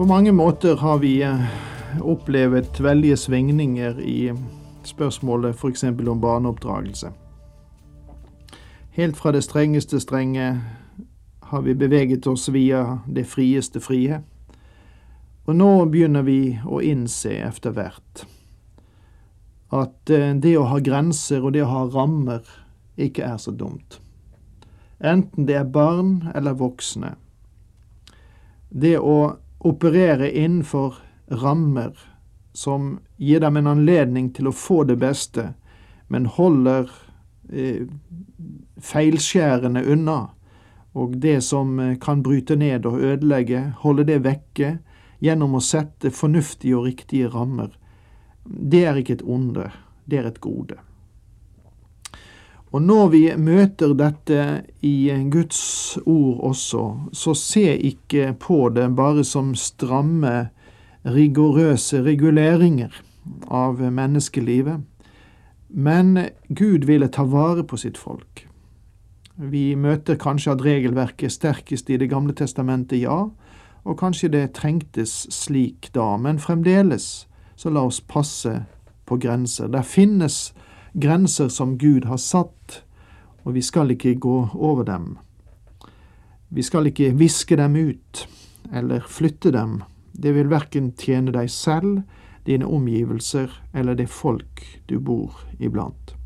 På mange måter har vi eh, opplevd veldige svingninger i spørsmålet f.eks. om barneoppdragelse. Helt fra det strengeste strenge har vi beveget oss via det frieste frie. Og nå begynner vi å innse etter hvert at eh, det å ha grenser og det å ha rammer ikke er så dumt. Enten det er barn eller voksne. Det å operere innenfor rammer som gir dem en anledning til å få det beste, men holder eh, feilskjærene unna, og det som eh, kan bryte ned og ødelegge, holde det vekke gjennom å sette fornuftige og riktige rammer. Det er ikke et onde, det er et gode. Og når vi møter dette i Guds ord også, så se ikke på det bare som stramme, rigorøse reguleringer av menneskelivet, men Gud ville ta vare på sitt folk. Vi møter kanskje at regelverket er sterkest i Det gamle testamentet, ja, og kanskje det trengtes slik da, men fremdeles så la oss passe på grenser. Der finnes grenser som Gud har satt, og vi skal ikke gå over dem. Vi skal ikke viske dem ut eller flytte dem. Det vil verken tjene deg selv, dine omgivelser eller det folk du bor iblant.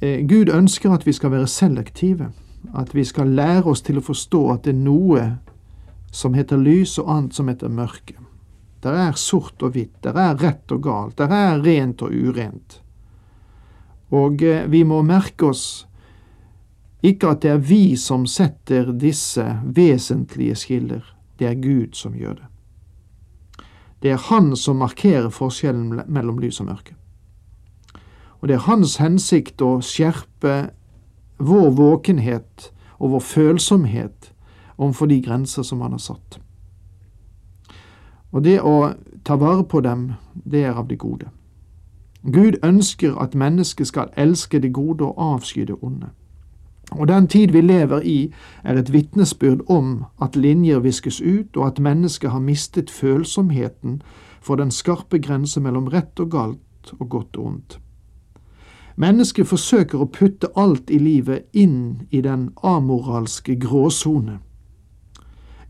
Eh, Gud ønsker at vi skal være selektive, at vi skal lære oss til å forstå at det er noe som heter lys, og annet som heter mørke. Der er sort og hvitt, der er rett og galt, der er rent og urent. Og eh, vi må merke oss ikke at det er vi som setter disse vesentlige skiller, det er Gud som gjør det. Det er Han som markerer forskjellen mellom lys og mørke. Og det er Hans hensikt å skjerpe vår våkenhet og vår følsomhet overfor de grenser som Han har satt. Og det å ta vare på dem, det er av det gode. Gud ønsker at mennesket skal elske det gode og avsky det onde. Og den tid vi lever i, er et vitnesbyrd om at linjer viskes ut, og at mennesket har mistet følsomheten for den skarpe grense mellom rett og galt og godt og ondt. Mennesket forsøker å putte alt i livet inn i den amoralske gråsone.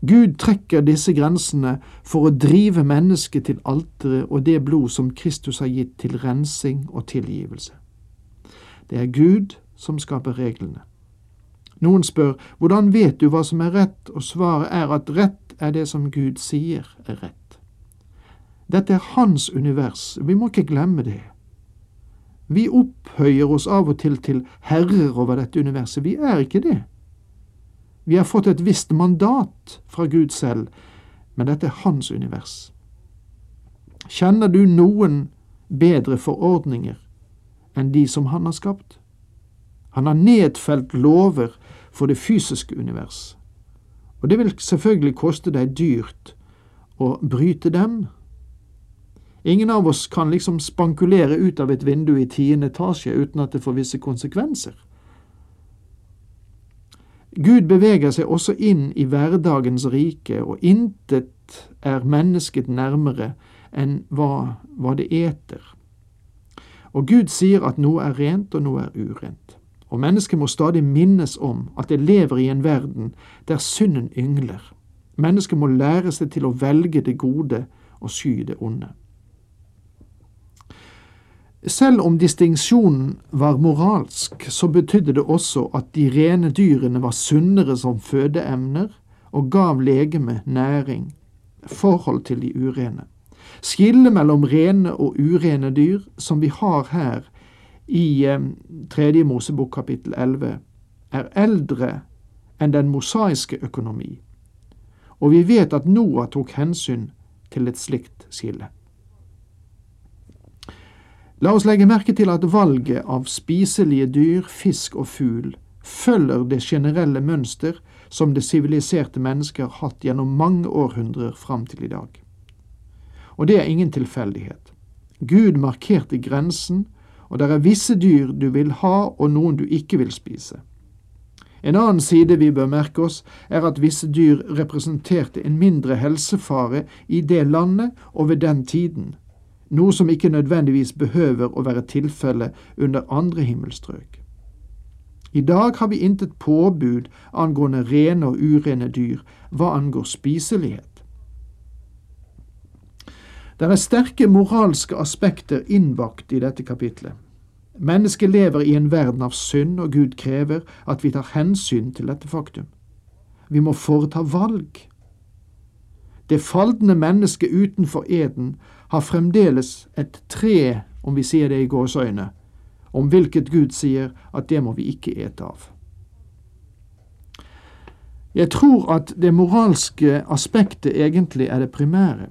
Gud trekker disse grensene for å drive mennesket til alteret og det blod som Kristus har gitt til rensing og tilgivelse. Det er Gud som skaper reglene. Noen spør hvordan vet du hva som er rett, og svaret er at rett er det som Gud sier er rett. Dette er Hans univers, vi må ikke glemme det. Vi opphøyer oss av og til til herrer over dette universet, vi er ikke det. Vi har fått et visst mandat fra Gud selv, men dette er hans univers. Kjenner du noen bedre forordninger enn de som han har skapt? Han har nedfelt lover for det fysiske univers, og det vil selvfølgelig koste deg dyrt å bryte dem. Ingen av oss kan liksom spankulere ut av et vindu i tiende etasje uten at det får visse konsekvenser. Gud beveger seg også inn i hverdagens rike, og intet er mennesket nærmere enn hva, hva det eter. Og Gud sier at noe er rent og noe er urent. Og mennesket må stadig minnes om at det lever i en verden der synden yngler. Mennesket må lære seg til å velge det gode og sky det onde. Selv om distinksjonen var moralsk, så betydde det også at de rene dyrene var sunnere som fødeemner og gav legeme næring, forhold til de urene. Skillet mellom rene og urene dyr, som vi har her i eh, Tredje Mosebok kapittel 11, er eldre enn den mosaiske økonomi, og vi vet at Noah tok hensyn til et slikt skille. La oss legge merke til at valget av spiselige dyr, fisk og fugl følger det generelle mønster som det siviliserte mennesket har hatt gjennom mange århundrer fram til i dag. Og det er ingen tilfeldighet. Gud markerte grensen, og det er visse dyr du vil ha og noen du ikke vil spise. En annen side vi bør merke oss, er at visse dyr representerte en mindre helsefare i det landet og ved den tiden, noe som ikke nødvendigvis behøver å være tilfelle under andre himmelstrøk. I dag har vi intet påbud angående rene og urene dyr hva angår spiselighet. Det er sterke moralske aspekter innbakt i dette kapitlet. Mennesket lever i en verden av synd, og Gud krever at vi tar hensyn til dette faktum. Vi må foreta valg. Det faldende mennesket utenfor eden har fremdeles et tre, om vi sier det i gåseøyne, om hvilket Gud sier at det må vi ikke ete av. Jeg tror at det moralske aspektet egentlig er det primære.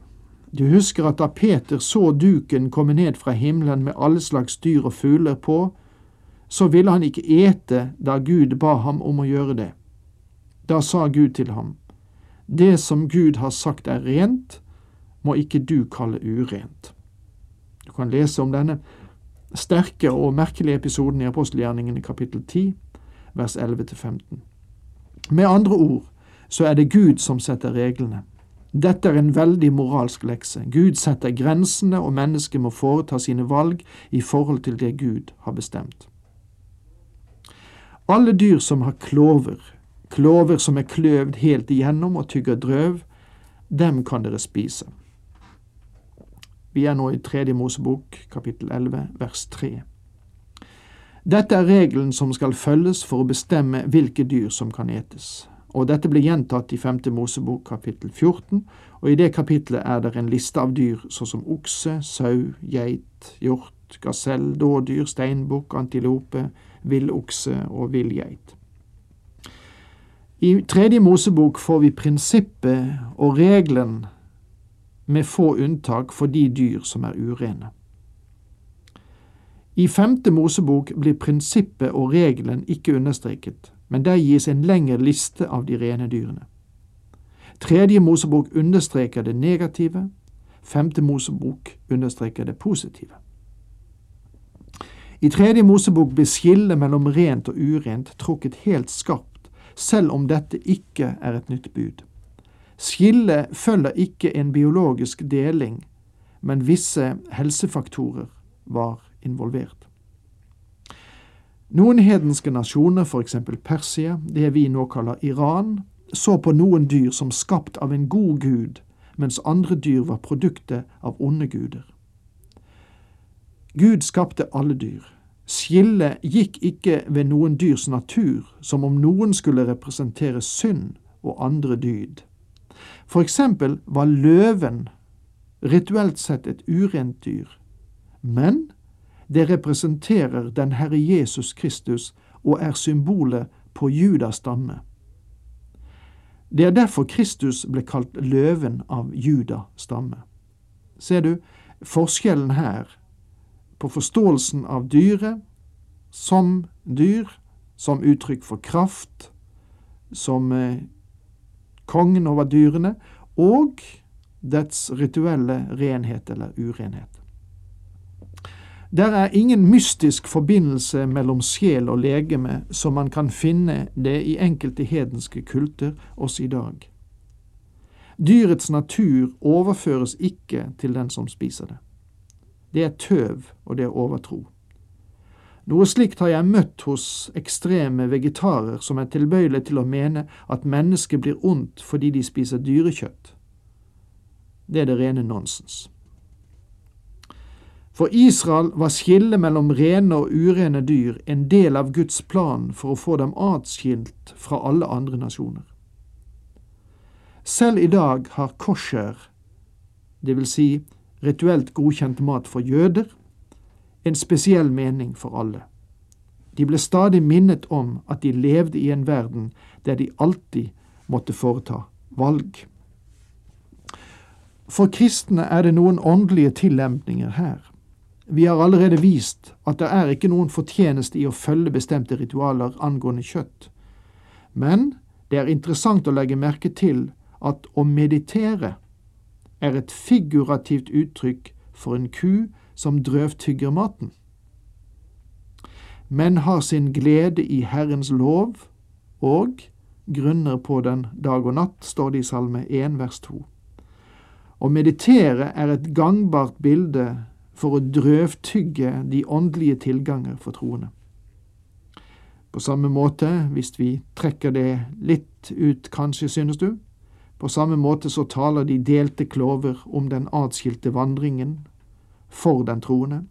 Du husker at da Peter så duken komme ned fra himmelen med alle slags dyr og fugler på, så ville han ikke ete da Gud ba ham om å gjøre det. Da sa Gud til ham, Det som Gud har sagt er rent, må ikke du kalle urent. Du kan lese om denne sterke og merkelige episoden i apostelgjerningen i kapittel 10, vers 11-15. Med andre ord så er det Gud som setter reglene. Dette er en veldig moralsk lekse. Gud setter grensene, og mennesket må foreta sine valg i forhold til det Gud har bestemt. Alle dyr som har klover, klover som er kløvd helt igjennom og tygger drøv, dem kan dere spise. Vi er nå i Tredje Mosebok, kapittel 11, vers 3. Dette er regelen som skal følges for å bestemme hvilke dyr som kan etes. Og dette blir gjentatt i Femte Mosebok kapittel 14, og i det kapitlet er det en liste av dyr såsom okse, sau, geit, hjort, gasell, dådyr, steinbukk, antilope, villokse og villgeit. I Tredje Mosebok får vi prinsippet og regelen med få unntak for de dyr som er urene. I femte Mosebok blir prinsippet og regelen ikke understreket, men der gis en lengre liste av de rene dyrene. Tredje Mosebok understreker det negative, femte Mosebok understreker det positive. I tredje Mosebok blir skillet mellom rent og urent trukket helt skarpt, selv om dette ikke er et nytt bud. Skillet følger ikke en biologisk deling, men visse helsefaktorer var involvert. Noen hedenske nasjoner, eksempel Persia, det vi nå kaller Iran, så på noen dyr som skapt av en god gud, mens andre dyr var produktet av onde guder. Gud skapte alle dyr. Skillet gikk ikke ved noen dyrs natur, som om noen skulle representere synd og andre dyd. For eksempel var løven rituelt sett et urent dyr, men det representerer den Herre Jesus Kristus og er symbolet på Judas stamme. Det er derfor Kristus ble kalt løven av Juda stamme. Ser du forskjellen her på forståelsen av dyret som dyr, som uttrykk for kraft, som eh, kongen over dyrene, og dets rituelle renhet eller urenhet. Der er ingen mystisk forbindelse mellom sjel og legeme som man kan finne det i enkelte hedenske kulter også i dag. Dyrets natur overføres ikke til den som spiser det. Det er tøv, og det er overtro. Noe slikt har jeg møtt hos ekstreme vegetarer som er tilbøyelige til å mene at mennesket blir ondt fordi de spiser dyrekjøtt. Det er det rene nonsens. For Israel var skillet mellom rene og urene dyr en del av Guds plan for å få dem atskilt fra alle andre nasjoner. Selv i dag har kosher, det vil si rituelt godkjent mat for jøder, en spesiell mening for alle. De ble stadig minnet om at de levde i en verden der de alltid måtte foreta valg. For kristne er det noen åndelige tillempninger her. Vi har allerede vist at det er ikke noen fortjeneste i å følge bestemte ritualer angående kjøtt. Men det er interessant å legge merke til at å meditere er et figurativt uttrykk for en ku som drøvtygger maten. Men har sin glede i Herrens lov og grunner på den dag og natt, står det i Salme 1 vers 2. Å meditere er et gangbart bilde for å drøvtygge de åndelige tilganger for troende. På samme måte, hvis vi trekker det litt ut, kanskje, synes du, på samme måte så taler de delte klover om den atskilte vandringen for den troende.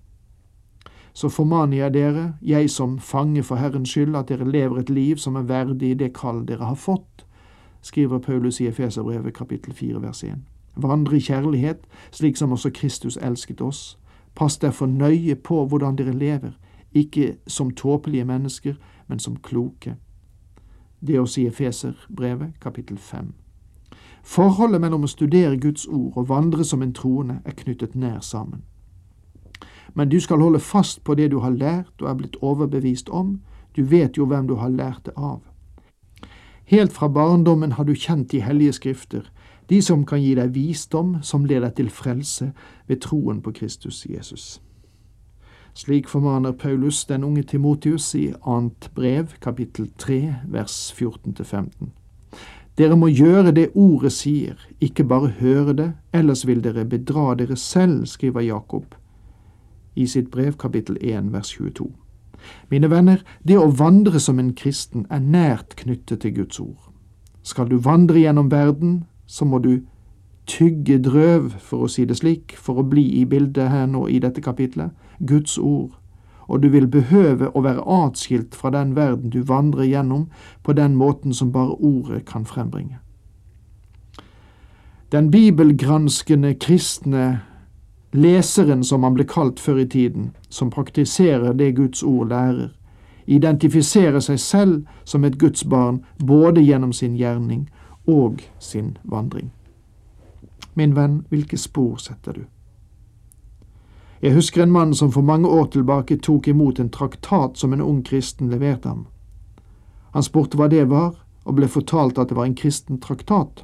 Så formaner jeg dere, jeg som fange for Herrens skyld, at dere lever et liv som er verdig det kall dere har fått, skriver Paulus i Efeserbrevet kapittel 4 vers 1. Vandre i kjærlighet, slik som også Kristus elsket oss. Pass derfor nøye på hvordan dere lever, ikke som tåpelige mennesker, men som kloke. Det å si Efeserbrevet kapittel 5. Forholdet mellom å studere Guds ord og vandre som en troende er knyttet nær sammen. Men du skal holde fast på det du har lært og er blitt overbevist om, du vet jo hvem du har lært det av. Helt fra barndommen har du kjent de hellige skrifter, de som kan gi deg visdom som leder til frelse ved troen på Kristus Jesus. Slik formaner Paulus den unge Timotius i annet brev, kapittel 3, vers 14-15. Dere må gjøre det ordet sier, ikke bare høre det, ellers vil dere bedra dere selv, skriver Jakob i sitt brev kapittel 1 vers 22. Mine venner, det å vandre som en kristen er nært knyttet til Guds ord. Skal du vandre gjennom verden, så må du tygge drøv, for å si det slik, for å bli i bildet her nå i dette kapitlet, Guds ord, og du vil behøve å være atskilt fra den verden du vandrer gjennom på den måten som bare ordet kan frembringe. Den bibelgranskende kristne leseren, som han ble kalt før i tiden, som praktiserer det Guds ord lærer, identifiserer seg selv som et Guds barn både gjennom sin gjerning og sin vandring. Min venn, hvilke spor setter du? Jeg husker en mann som for mange år tilbake tok imot en traktat som en ung kristen leverte ham. Han spurte hva det var, og ble fortalt at det var en kristen traktat.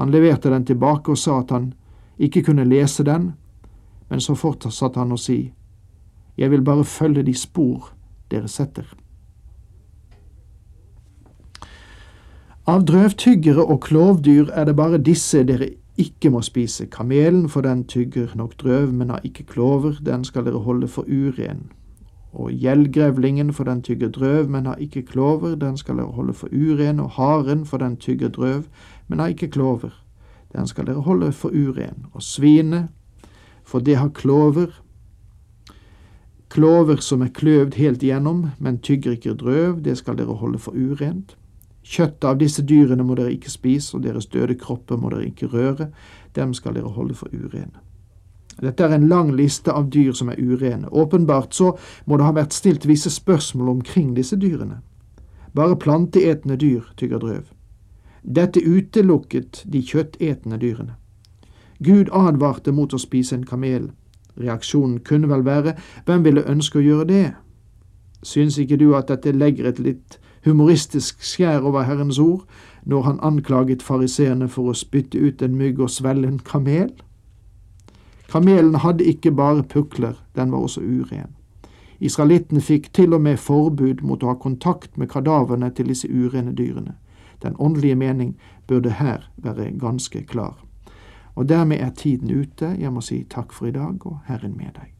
Han leverte den tilbake og sa at han ikke kunne lese den, men så fortsatte han å si, Jeg vil bare følge de spor dere setter. Av drøvtyggere og klovdyr er det bare disse dere ikke må spise. Kamelen, for den tygger nok drøv, men har ikke klover, den skal dere holde for uren. Og gjeldgrevlingen, for den tygger drøv, men har ikke klover, den skal dere holde for uren. Og haren, for den tygger drøv, men har ikke klover, den skal dere holde for uren. Og svinet, for det har klover, klover som er kløvd helt igjennom, men tygger ikke drøv, det skal dere holde for urent. Kjøttet av disse dyrene må dere ikke spise, og deres døde kropper må dere ikke røre, dem skal dere holde for urene. Dette er en lang liste av dyr som er urene. Åpenbart så må det ha vært stilt visse spørsmål omkring disse dyrene. Bare planteetende dyr tygger drøv. Dette utelukket de kjøttetende dyrene. Gud advarte mot å spise en kamel. Reaksjonen kunne vel være hvem ville ønske å gjøre det? Syns ikke du at dette legger et litt humoristisk skjær over Herrens ord når han anklaget fariseerne for å spytte ut en mygg og svelge en kamel? Kamelen hadde ikke bare pukler, den var også uren. Israelittene fikk til og med forbud mot å ha kontakt med kadaverne til disse urene dyrene. Den åndelige mening burde her være ganske klar. Og dermed er tiden ute. Jeg må si takk for i dag, og Herren med deg.